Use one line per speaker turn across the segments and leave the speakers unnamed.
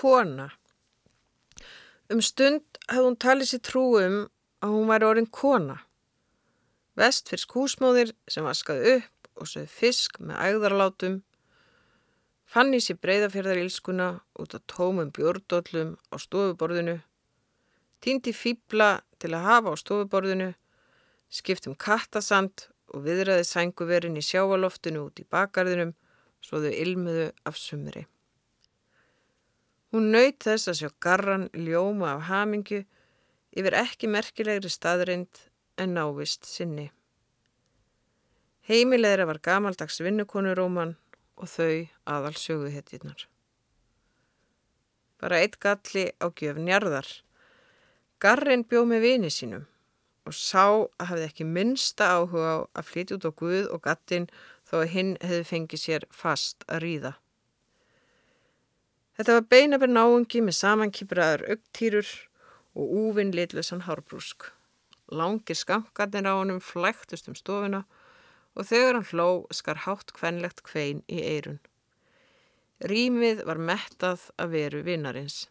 kona. Um stund hafði hún talið sér trú um að hún væri orðin kona. Vestfyrsk húsmóðir sem vaskaði upp og sögði fisk með ægðarlátum fann í sér breyðafjörðarílskuna út af tómum björndóllum á stofuborðinu, týndi fýbla til að hafa á stofuborðinu, skiptum kattasand og viðræði sænguverin í sjáaloftinu út í bakarðinum svo þau ilmuðu af sumri. Hún nöyt þess að sjá garran ljóma af hamingju yfir ekki merkilegri staðrind en návist sinni. Heimilegra var gamaldags vinnukonuróman og þau aðal söguhetjirnar. Bara eitt galli á gjöfn jarðar. Garrin bjóð með vini sínum og sá að hafði ekki minnsta áhuga á að flytja út á Guð og gattin þó að hinn hefði fengið sér fast að ríða. Þetta var beinabir náungi með samankýpraður augtýrur og úvinn litlösan hárbrúsk. Langir skamkarnir á honum flæktust um stofuna og þegar hann hló skar hátt kvenlegt kvein í eirun. Rýmið var mettað að veru vinnarins.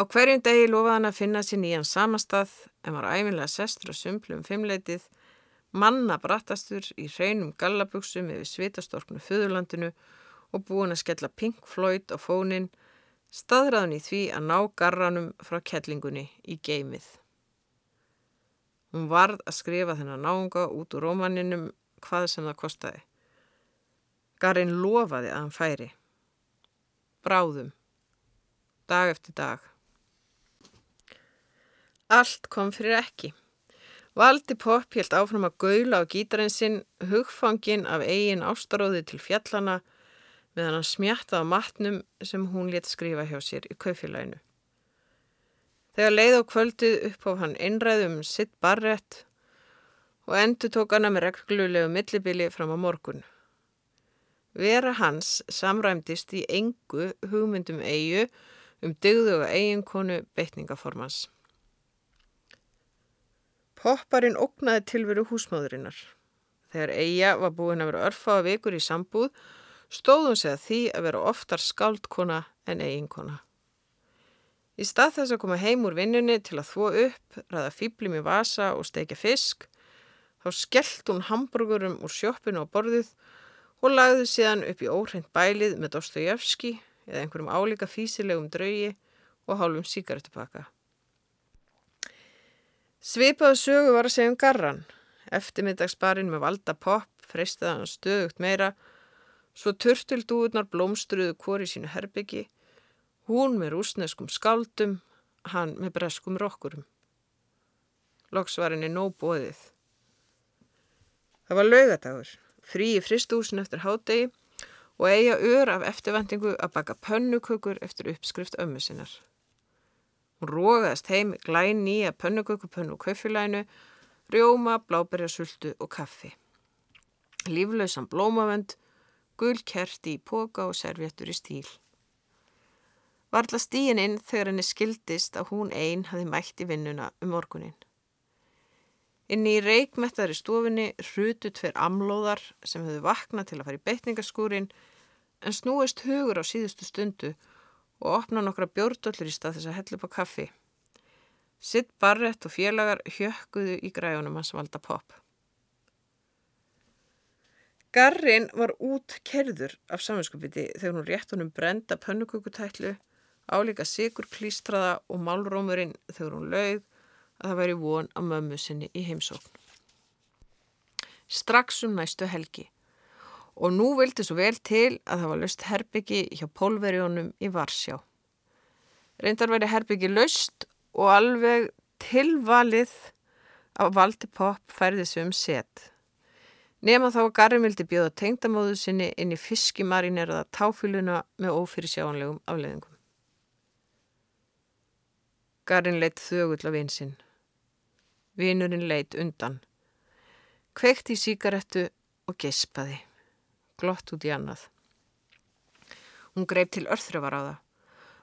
Á hverjum degi lofaði hann að finna sér nýjan samastað en var æfinlega sestur á sumplu um fimmleitið, manna brattastur í hreinum gallabugsum yfir svitastorknu föðurlandinu og búin að skella Pink Floyd á fónin, staðraðan í því að ná garranum frá kellingunni í geimið. Hún varð að skrifa þennan náunga út úr rómaninum hvað sem það kostiði. Garinn lofaði að hann færi. Bráðum. Dag eftir dag. Allt kom fyrir ekki. Valdi Popp helt áfram að gaula á gítarinn sinn, hugfangin af eigin ástaróði til fjallana meðan hann smjatta á matnum sem hún let skrifa hjá sér í kaufélaginu. Þegar leið á kvöldið upp á hann einræðum sitt barrett og endur tók hana með reglulegu millibili fram á morgun. Vera hans samræmdist í engu hugmyndum eigu um dygðu og eiginkonu beitningaformans. Popparinn ógnaði tilveru húsmáðurinnar. Þegar Eija var búin að vera örfaða vikur í sambúð, stóðum sig að því að vera oftar skáldkona en eiginkona. Í stað þess að koma heim úr vinnunni til að þvó upp, ræða fýblim í vasa og steikja fisk, þá skellt hún hambúrgurum úr sjóppinu á borðið og lagði síðan upp í óhreint bælið með Dostojevski eða einhverjum álíka físilegum draugi og hálfum síkaretupaka. Svipaðu sögu var að segja um garran. Eftirmiddagsbarinn með valda popp freystaði hann stöðugt meira, svo turtildúurnar blómstruðu hvori sínu herbyggi, hún með rúsneskum skáldum, hann með breskum rokkurum. Loks var henni nóg bóðið. Það var laugadagur, frí í fristúsin eftir hádegi og eiga ör af eftirvendingu að baka pönnukökur eftir uppskrift ömmu sinnar. Hún rógaðist heim glæn nýja pönnukökupönnu og kaufilænu, rjóma, bláberjasultu og kaffi. Líflausan blómavend, gul kerti í póka og servjettur í stíl. Varðla stíin inn þegar henni skildist að hún einn hafi mætt í vinnuna um morgunin. Inni í reikmettari stofinni hrutu tver amlóðar sem höfðu vaknað til að fara í beitningaskúrin en snúist hugur á síðustu stundu og opna nokkra bjórndollur í stað þess að hella upp á kaffi. Sitt barrett og félagar hjökkuðu í græunum hans valda pop. Garrin var út kerður af saminskupiti þegar hún rétt honum brenda pönnukukutætlu, álíka sigur klístraða og málrómurinn þegar hún lauð að það væri von á mömmu sinni í heimsókn. Strax um næstu helgi og nú vildi svo vel til að það var löst herbyggi hjá pólverjónum í Varsjá. Reyndar væri herbyggi löst og alveg tilvalið á valdi popp færði sig um set. Nefn að þá að Garri vildi bjóða tengdamóðu sinni inn í fiskimarineraða táfyluna með ófyrir sjáanlegum afleðingum. Garrin leitt þögull af einsinn. Vinurinn leitt undan. Kveikt í síkarettu og gespaði glott út í annað. Hún greip til örþröfar á það.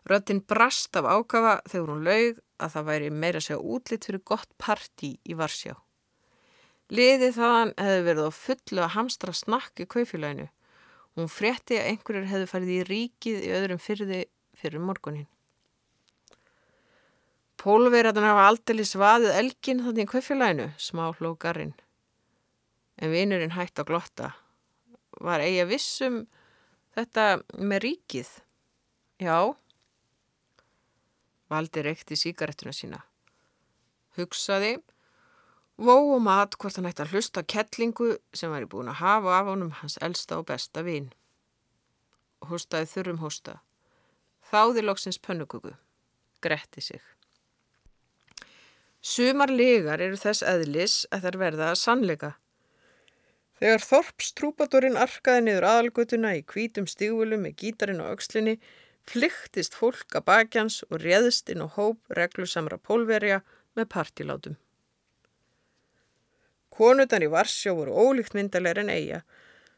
Röttin brast af ákafa þegar hún laug að það væri meira segja útlitt fyrir gott partí í Varsjá. Liðið þaðan hefði verið á fullu að hamstra snakk í kaufélaginu. Hún frétti að einhverjur hefðu farið í ríkið í öðrum fyrði fyrir morgunin. Pólverðan hafa aldrei svaðið elgin þannig í kvöfjölænu, smá hlókarinn. En vinurinn hægt á glotta. Var eiga vissum þetta með ríkið? Já. Valdi reykti síkarettuna sína. Hugsaði, vó og mat hvort hann ætti að hlusta kettlingu sem var í búin að hafa af honum hans elsta og besta vin. Hústaði þurrum hústa. Þáði loksins pönnugugu. Gretti sig. Sumar legar eru þess eðlis að þær verða að sannleika. Þegar Þorps trúpadorinn arkaði niður aðalgutuna í kvítum stígvölu með gítarinn og aukslinni, flyktist fólk að bakjans og réðist inn á hóp reglusamra pólverja með partilátum. Konutan í Varsjó voru ólíkt myndalegir en eiga.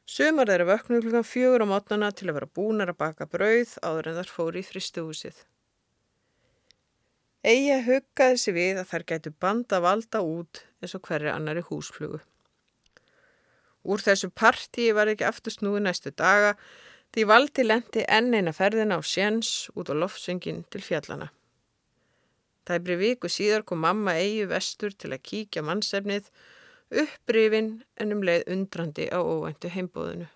Sumar þeirra vöknu klukkan fjögur á mótnana til að vera búnar að baka brauð áður en þar fóri í fristuhúsið. Eigi huggaði sig við að þær gætu banda valda út eins og hverju annari húsflugu. Úr þessu partíi var ekki aftur snúi næstu daga því valdi lendi enn eina ferðina á séns út á loftsöngin til fjallana. Tæbri viku síðar kom mamma eigi vestur til að kíkja mannsefnið upprifin en um leið undrandi á óvæntu heimbóðinu.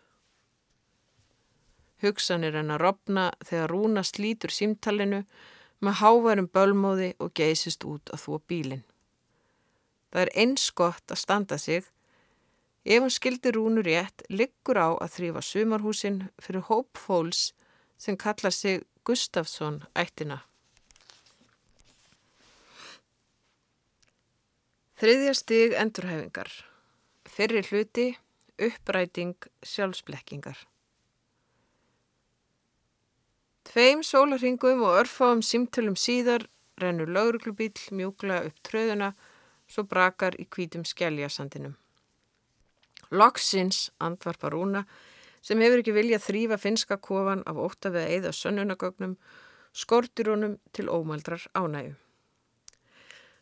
Hugsanir henn að robna þegar Rúna slítur símtalinu með hávarum bölmóði og geysist út að þvó bílinn. Það er eins gott að standa sig. Ef hún skildi rúnur rétt, liggur á að þrýfa sumarhúsin fyrir hóp fólks sem kallar sig Gustafsson ættina. Þriðja stig endurhefingar. Fyrri hluti, uppræting, sjálfsblekkingar. Tveim sólarhingum og örfáum símtölum síðar rennur lauruglubíl mjúkla upp tröðuna svo brakar í kvítum skjæljasandinum. Loksins, andvarpar Rúna, sem hefur ekki viljað þrýfa finska kofan af að eigða sönnunagögnum, skortir honum til ómaldrar ánægu.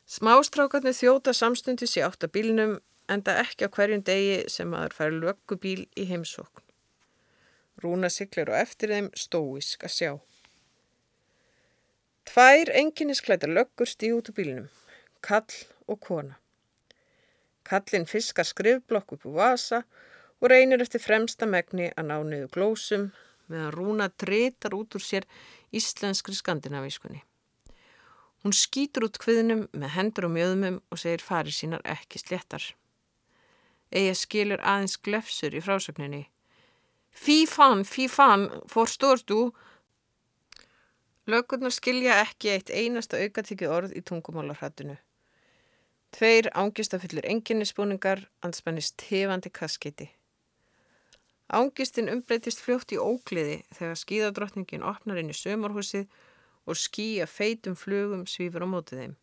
Smástrákarnir þjóta samstundi sér átt að bílnum enda ekki á hverjum degi sem aður fær löggubíl í heimsókn. Rúna siglir og eftir þeim stóisk að sjá. Tvær enginnisklætar löggur stíð út úr bílinum, kall og kona. Kallin fiskar skrifblokk upp úr vasa og reynir eftir fremsta megni að ná niður glósum meðan Rúna dreytar út úr sér íslenskri skandinavískunni. Hún skýtur út kviðnum með hendur og mjöðumum og segir farið sínar ekki sléttar. Eða skilur aðeins glefsur í frásögninni Fí fann, fí fann, forstórst þú? Lögurnar skilja ekki eitt einasta aukatikið orð í tungumálarhættinu. Tveir ángistafyllir enginnispúningar anspennist tefandi kaskiti. Ángistin umbreytist fljótt í ógliði þegar skíðadrottningin opnar inn í sömurhúsið og skýja feitum flugum svífur á mótið þeim.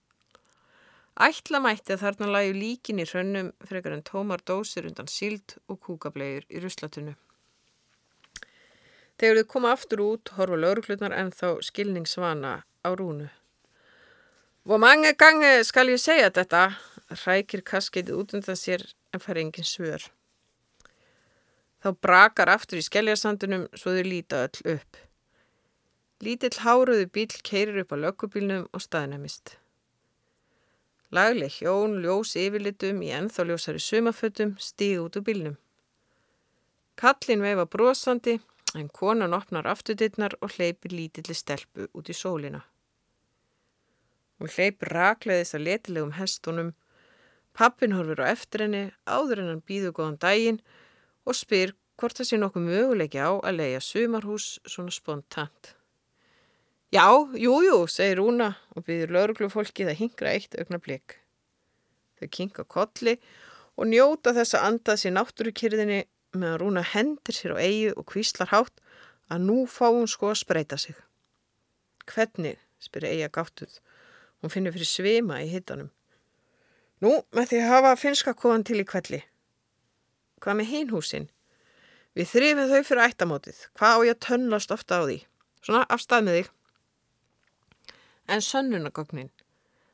Ætla mætti að þarna læju líkin í hrönnum frekar en tómar dósir undan síld og kúkablegur í ruslatunnu. Þegar þau koma aftur út, horfa lauruglutnar en þá skilningsvana á rúnu. Hvor mange gange skal ég segja þetta? Rækir kaskeitið út undan sér en fær engin svör. Þá brakar aftur í skelljarsandunum svo þau líta öll upp. Lítill háruðu bíl keirir upp á löggubílnum og staðnæmist. Lagleg hjón, ljós yfirlitum í ennþá ljósari sumafötum stíg út úr bílnum. Kallin veifa brosandi en konan opnar afturdittnar og hleypir lítilli stelpu út í sólina. Hún hleypir rakleðis að letilegum hestunum, pappin horfur á eftir henni áður en hann býður góðan daginn og spyr hvort það sé nokkuð möguleiki á að leia sumarhús svona spontant. Já, jújú, jú, segir Rúna og býður lauruglufólkið að hingra eitt augna blik. Þau kinka kolli og njóta þess að andað sér náttúrukyrðinni meðan Rúna hendir sér á eigu og kvíslar hátt að nú fá hún sko að spreita sig. Hvernig, spyr eiga gáttuð. Hún finnir fyrir svima í hittanum. Nú, með því að hafa finska kóðan til í kvelli. Hvað með hinhúsin? Við þrifum þau fyrir ættamótið. Hvað á ég að tönnlast ofta á því? Svona, afstað með þig. En sönnunagögnin,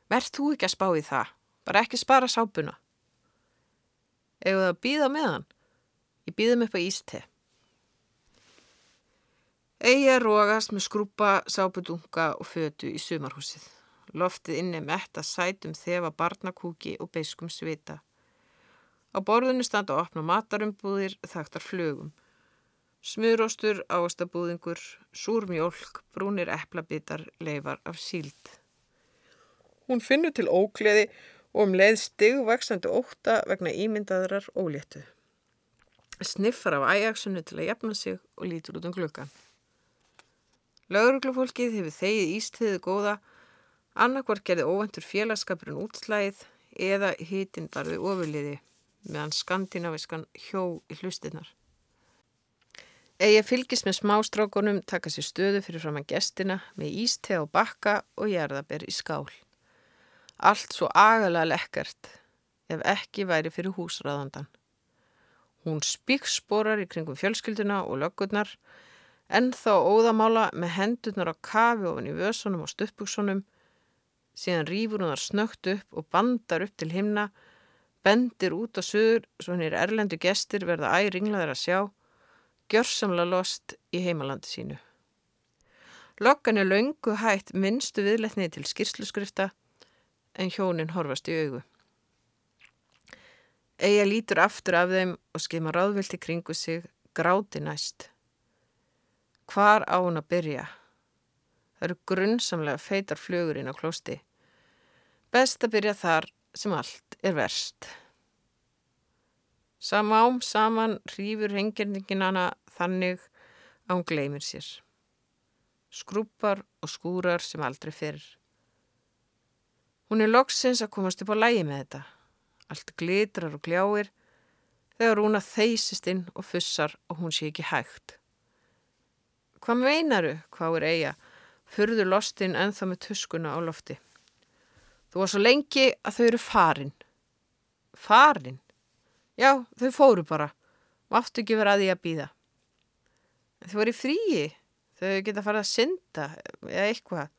verð þú ekki að spá í það? Bara ekki spara sápuna. Eða það býða með hann? Ég býðum upp á íste. Eigi að rógast með skrúpa, sápudunga og fötu í sumarhúsið. Loftið inni metta sætum þefa barnakúki og beiskum svita. Á borðinu standa opna matarumbúðir þaktar flögum. Smuróstur, áastabúðingur, súrmjólk, brúnir eplabitar, leifar af síld. Hún finnur til ógleði og um leið stigvaksandi óta vegna ímyndaðrar óléttu. Sniffar af æjaksunni til að jafna sig og lítur út um glöggan. Lauruglufólkið hefur þegið ístiðið góða, annarkvar gerði óventur félagskapurinn útslæðið eða hítinn barði ofurliði meðan skandinaviskan hjó í hlustinnar. Egi fylgist með smástrákonum taka sér stöðu fyrir fram að gestina með ísteg á bakka og jarðaber í skál. Allt svo agalega lekkert ef ekki væri fyrir húsraðandan. Hún spíksporar í kringum fjölskylduna og löggurnar en þá óðamála með hendurnar á kafi ofan í vösunum og stuppbúksunum síðan rýfur hún þar snögt upp og bandar upp til himna bendir út á söður svo hann er erlendu gestir verða æringlaður að sjá, gjörsamla lost í heimalandi sínu. Lokkan er laungu hætt minnstu viðletnið til skýrsluskrifta en hjónin horfast í augu. Eija lítur aftur af þeim og skema ráðvilt í kringu sig, gráti næst. Hvar á hún að byrja? Það eru grunnsamlega feitar flugur inn á klósti. Best að byrja þar sem allt er verst. Samám saman rýfur hengerningin hana þannig að hún gleymir sér. Skrúpar og skúrar sem aldrei fyrir. Hún er loksins að komast upp á lægi með þetta. Allt glitrar og gljáir þegar hún að þeysist inn og fussar og hún sé ekki hægt. Hvað meinaru, hvað er eiga, fyrður lostinn enþá með tuskuna á lofti. Þú var svo lengi að þau eru farin. Farin? Já, þau fóru bara. Máttu ekki vera að því að býða. Þau voru í fríi. Þau geta farið að synda eða eitthvað.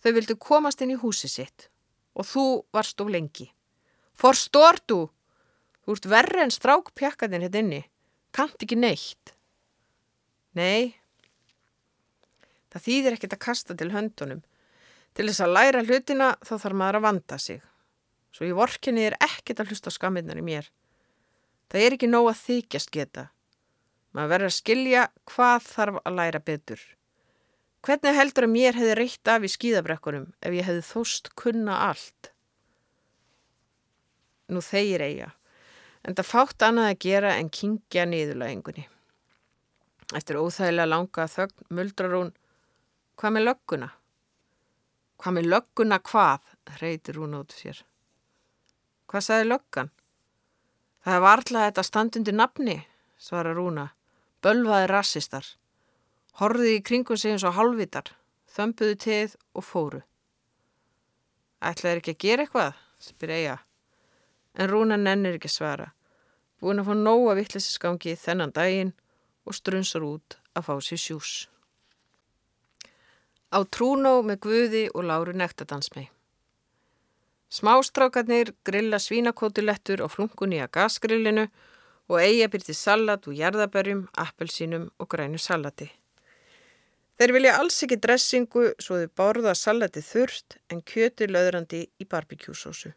Þau vildu komast inn í húsi sitt og þú varst of lengi. Forstortu! Þú ert verri en strákpjakkaðin hitt hérna inni. Kant ekki neitt. Nei. Það þýðir ekkert að kasta til höndunum. Til þess að læra hlutina þá þarf maður að vanda sig. Svo í vorkinni er ekkit að hlusta á skaminnar í mér. Það er ekki nóg að þykjast geta. Maður verður að skilja hvað þarf að læra betur. Hvernig heldur að mér hefði reytt af í skýðabrekkunum ef ég hefði þóst kunna allt? Nú þeir eiga. En það fátt annað að gera en kingja niðurlægingunni. Eftir óþægilega langa þögn muldrar hún, hvað með lögguna? Hvað með lögguna hvað? hreytir hún út sér. Hvað sagði löggan? Það er varðlað þetta standundi nafni, svarar Rúna. Bölvaði rassistar. Horfiði í kringum sig eins og halvitar. Þömpuðu teð og fóru. Ætlaði ekki að gera eitthvað? spyr Eija. En Rúna nennir ekki svara. Búin að fá nóga vittlisinsgangi þennan daginn og strunsar út að fá sér sjús. Á trúnó með Guði og Láru nektadansmei. Smástrákarnir grilla svínakótulettur á flunkunni að gasgrillinu og eiga byrti salat úr jarðaberjum, appelsínum og grænu salati. Þeir vilja alls ekki dressingu svo þau borða salati þurft en kjöti löðrandi í barbekjúsósu.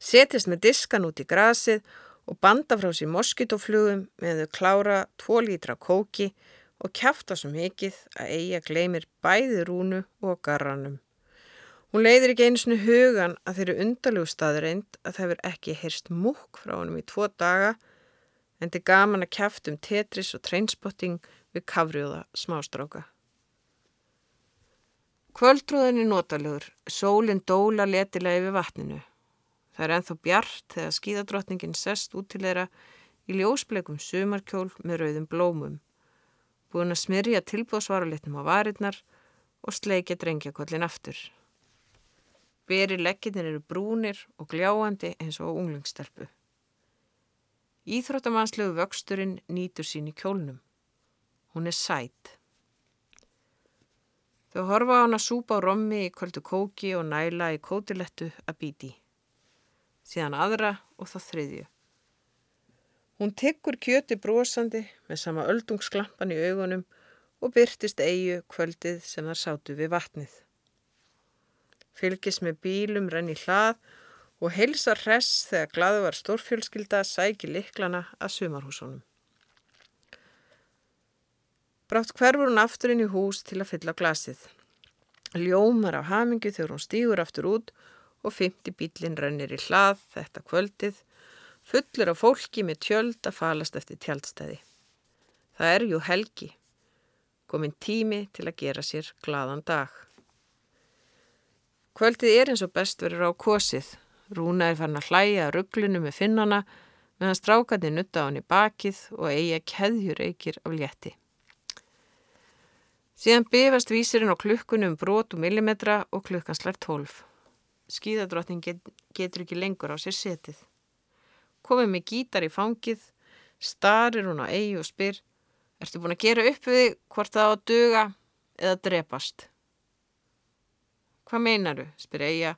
Setjast með diskan út í grasið og banda frá sér moskitoflugum með þau klára 2 lítra kóki og kæfta svo mikið að eiga gleymir bæði rúnu og garranum. Hún leiðir ekki einu svona hugan að þeirri undaljú staður eind að það verð ekki heyrst múk frá honum í tvo daga en þið gaman að kæft um tetris og treinspotting við kafrjóða smástráka. Kvöldrúðin er notalugur, sólinn dóla letilega yfir vatninu. Það er enþá bjart þegar skíðadrottningin sest út til þeirra í ljósbleikum sumarkjól með rauðum blómum búin að smyrja tilbúðsvaralitnum á varirnar og sleikja drengjakollin aftur. Beri legginir eru brúnir og gljáandi eins og unglingstelpu. Íþróttamannslegu vöxturinn nýtur sín í kjólnum. Hún er sætt. Þau horfa á hann að súpa á rommi í kvöldu kóki og næla í kótilettu að bíti. Síðan aðra og þá þriðju. Hún tekkur kjöti brosandi með sama öldungsklampan í augunum og byrtist eigu kvöldið sem þar sátu við vatnið. Fylgis með bílum renni hlað og heilsa hress þegar glaðu var stórfjölskylda sæki liklana að sumarhúsunum. Brátt hverfur hún aftur inn í hús til að fylla glasið. Ljómar á hamingu þegar hún stýgur aftur út og fymti bílinn rennir í hlað þetta kvöldið, fullur af fólki með tjöld að falast eftir tjaldstæði. Það er jú helgi, komin tími til að gera sér gladan dag. Kvöldið er eins og best verður á kosið. Rúna er farin að hlæja rugglunu með finnana meðan strákandi nutta á hann í bakið og eiga keðjur eikir af létti. Síðan bifast vísirinn á klukkunum brot og millimetra og klukkan slar tólf. Skíðadrottin get, getur ekki lengur á sér setið. Komið með gítar í fangið, starir hún á eigi og spyr Ertu búin að gera upp við hvort það á að duga eða drepast? Hvað meinaru? spyr eiga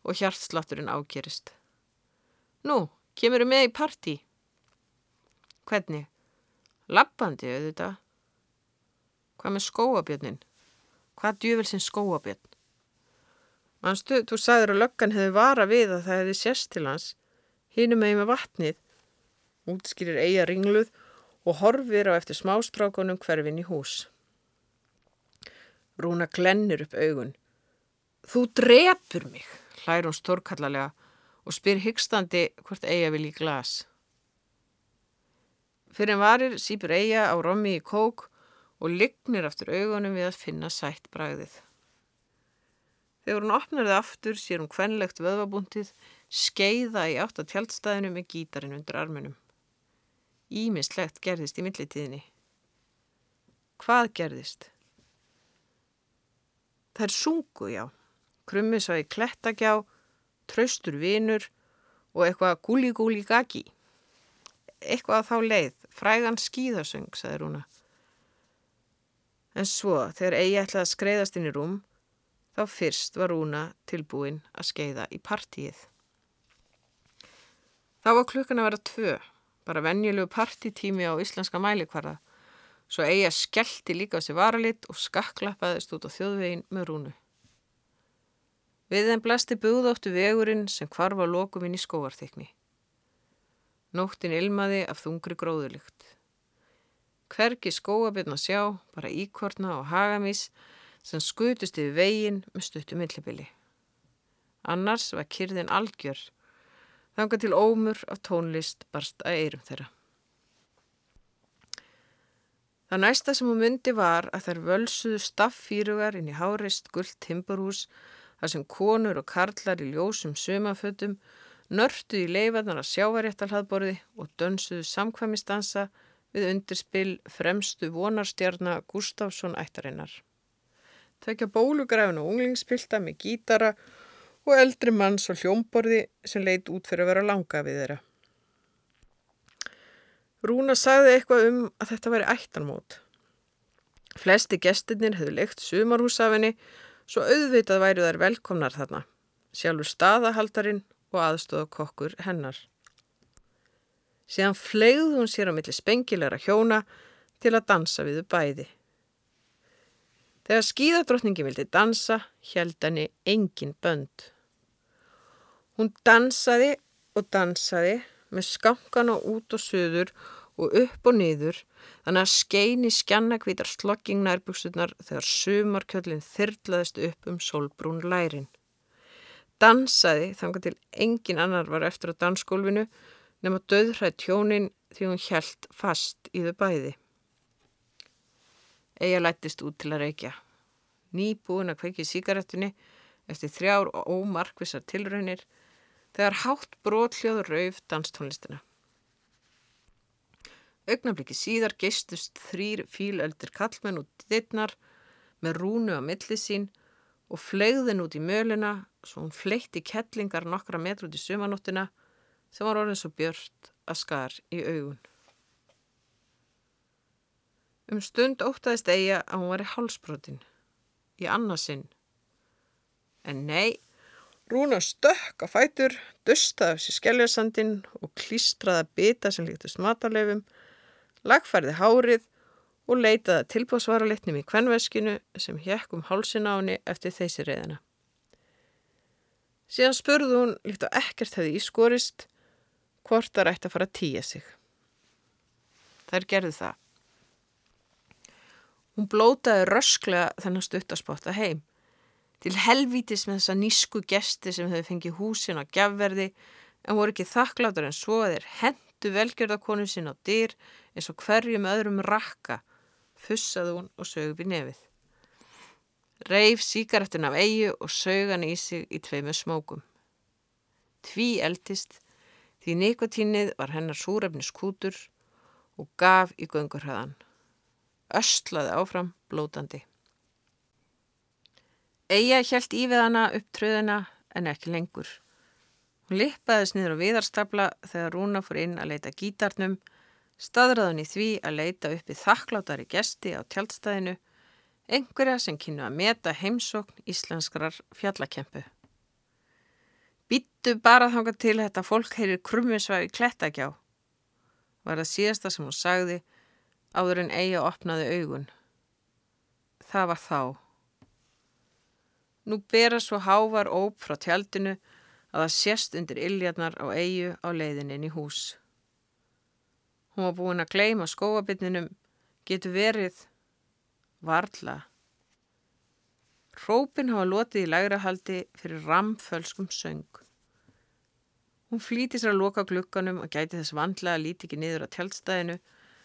og hjartslátturinn ágerist. Nú, kemur þú með í partí? Hvernig? Lappandi auðvitað. Hvað með skóabjörnin? Hvað djúvel sem skóabjörn? Manstu, þú sagður að löggan hefði vara við að það hefði sérst til hans. Hínum með með vatnið. Útskýrir eiga ringluð og horfir á eftir smástrákonum hverfin í hús. Rúna glennir upp augun. Þú drepur mig, hlær hún stórkallarlega og spyr hyggstandi hvort eiga vil í glas. Fyrir en varir sípur eiga á rommi í kók og lignir aftur augunum við að finna sætt bræðið. Þegar hún opnar það aftur sér hún kvenlegt vöðvabúntið skeiða í átt að tjaldstæðinu með gítarin undir armunum. Ímislegt gerðist í millitíðinni. Hvað gerðist? Það er sungu, já. Krummi sá í klettagjá, traustur vinur og eitthvað gúli-gúli gagi. Eitthvað þá leið, frægan skíðasöng, sagði Rúna. En svo, þegar eigi ætlaði að skreiðast inn í rúm, þá fyrst var Rúna tilbúin að skeiða í partíið. Þá var klukkan að vera tvö, bara venjulegu partítími á íslenska mælikvarða, svo eigi að skellti líka á sig varalit og skakklappaðist út á þjóðvegin með Rúnu. Við þeim blasti búðóttu vegurinn sem kvarfa lokuminn í skóarþykni. Nóttin ilmaði af þungri gróðulikt. Hvergi skóabirna sjá, bara íkortna og hagamís sem skutust yfir veginn með stuttu millibili. Annars var kyrðin algjör, þanga til ómur af tónlist barst að eirum þeirra. Það næsta sem hún myndi var að þær völsuðu staffýrugar inn í hárist gullt timburhús þar sem konur og karlar í ljósum sömafötum nörtu í leifarnar að sjávaréttalhaðborði og dönsuðu samkvæmistansa við undirspill fremstu vonarstjarnar Gustafsson ættarinnar. Tvekja bólugræfin og unglingspilta með gítara og eldri manns og hljómborði sem leit út fyrir að vera langa við þeirra. Rúna sagði eitthvað um að þetta væri ættanmót. Flesti gestirnir hefðu leikt sumarhúsafinni svo auðvitað væru þær velkomnar þarna, sjálfur staðahaldarinn og aðstóða kokkur hennar. Síðan flegði hún sér á milli spengilegra hjóna til að dansa við bæði. Þegar skíðadrottningi vildi dansa, held henni engin bönd. Hún dansaði og dansaði með skankana út og söður og upp og niður þannig að skeini skjannakvítar slogging nærbuksunar þegar sumarkjöldin þyrlaðist upp um solbrún lærin. Dansaði þangar til engin annar var eftir á dansskólfinu nema döðrætt tjónin því hún hjælt fast í þau bæði. Eija lættist út til að reykja. Nýbúin að kveiki síkaretunni eftir þrjár og ómarkvisar tilraunir þegar hátt brótljóð rauf danstónlistina. Ögnablikki síðar geistust þrýr fílöldir kallmenn út dittnar með rúnu á milli sín og flegðin út í möluna svo hún fleitti kettlingar nokkra metr út í sumanóttina sem var orðin svo björnt að skar í augun. Um stund óttaðist eiga að hún var í hálsbrotin, í annarsinn. En nei, Rúna stökk á fætur, dustaði af sér skelljarsandin og klístraði að bita sem líktist matarleifum, lagfærði hárið og leitaði tilbúsvaralitnum í kvenveskinu sem hjekk um hálsin á henni eftir þessi reyðina. Síðan spurði hún, líkt á ekkert hefði ískorist, hvort það rætti að fara að týja sig. Þær gerði það. Hún blótaði rösklega þennan stuttaspotta heim. Til helvítis með þessa nísku gesti sem hefði fengið húsin á gjafverði en voru ekki þakkláttur en svo að þeir hendu velgjörðakonu sín á dyr eins og hverjum öðrum rakka, fussaði hún og sög upp í nefið. Reif síkarettun af eigu og sög hann í sig í tveimu smókum. Tví eldist því nikotínið var hennar súrefnis kútur og gaf í göngurhæðan. Östlaði áfram blótandi. Eija hjælt í við hana upp tröðina en ekki lengur. Hún lippaðis niður á viðarstapla þegar Rúna fór inn að leita gítarnum, staðræðan í því að leita uppi þakklátari gesti á tjaldstæðinu, einhverja sem kynnu að meta heimsókn íslenskrar fjallakempu. Býttu bara þanga til þetta fólk heyrir krummisvægi klettagjá, var það síðasta sem hún sagði áður en Eija opnaði augun. Það var þá. Nú bera svo hávar óp frá tjaldinu að það sést undir illjarnar á Eiju á leiðininn í hús. Hún var búin að gleima skóabitninum, getur verið varla. Rópin hafa lotið í lægrahaldi fyrir ramfölskum söng. Hún flýti sér að loka glukkanum og gæti þess vandlega að líti ekki niður á tjaldstæðinu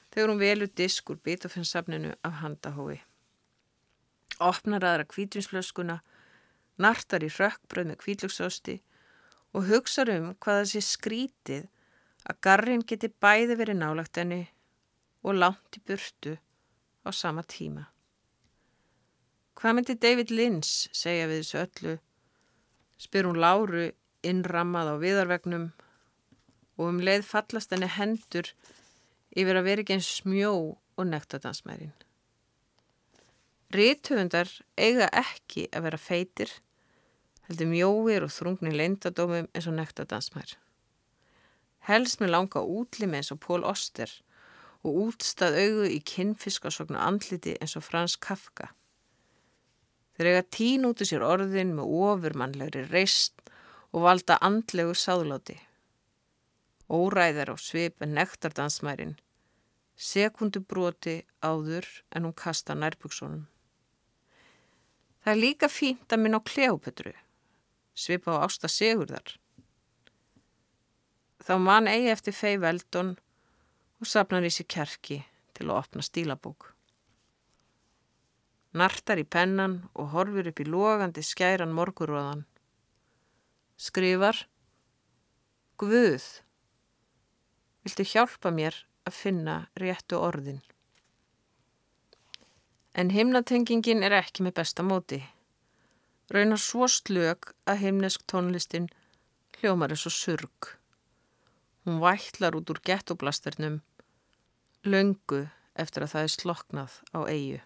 þegar hún velur disk úr Beethoven-safninu af handahói. Opnar aðra kvítinsflöskuna, nartar í rökkbröð með kvítlöksósti og hugsaður um hvaða sé skrítið að garrin geti bæði verið nálagt henni og langt í burtu á sama tíma. Hvað myndi David Lynch segja við þessu öllu? Spyr hún Láru innrammað á viðarvegnum og um leið fallast henni hendur yfir að vera ekki eins smjó og nektadansmærin. Rítuhundar eiga ekki að vera feitir, heldur mjóir og þrungni leindadómum eins og nektadansmær. Helst með langa útlimi eins og Pól Oster og útstað augu í kinnfiskasokna andliti eins og Frans Kafka. Þeir eiga tín út í sér orðin með ofurmannlegri reist og valda andlegu sáðláti. Óræðar á svip en nektardansmærin, sekundubroti áður en hún kasta nærbyggsónum. Það er líka fínt að minna á Kleopetru, svipa á ásta segurðar. Þá mann eigi eftir fei veldon og sapnar í sig kerki til að opna stílabók. Nartar í pennan og horfur upp í logandi skæran morguróðan skrifar Guð, viltu hjálpa mér að finna réttu orðin? En himnatengingin er ekki með besta móti. Raunar svo slög að himnesk tónlistin hljómar eins og surg. Hún vætlar út úr gettoblastarnum, löngu eftir að það er sloknað á eigu.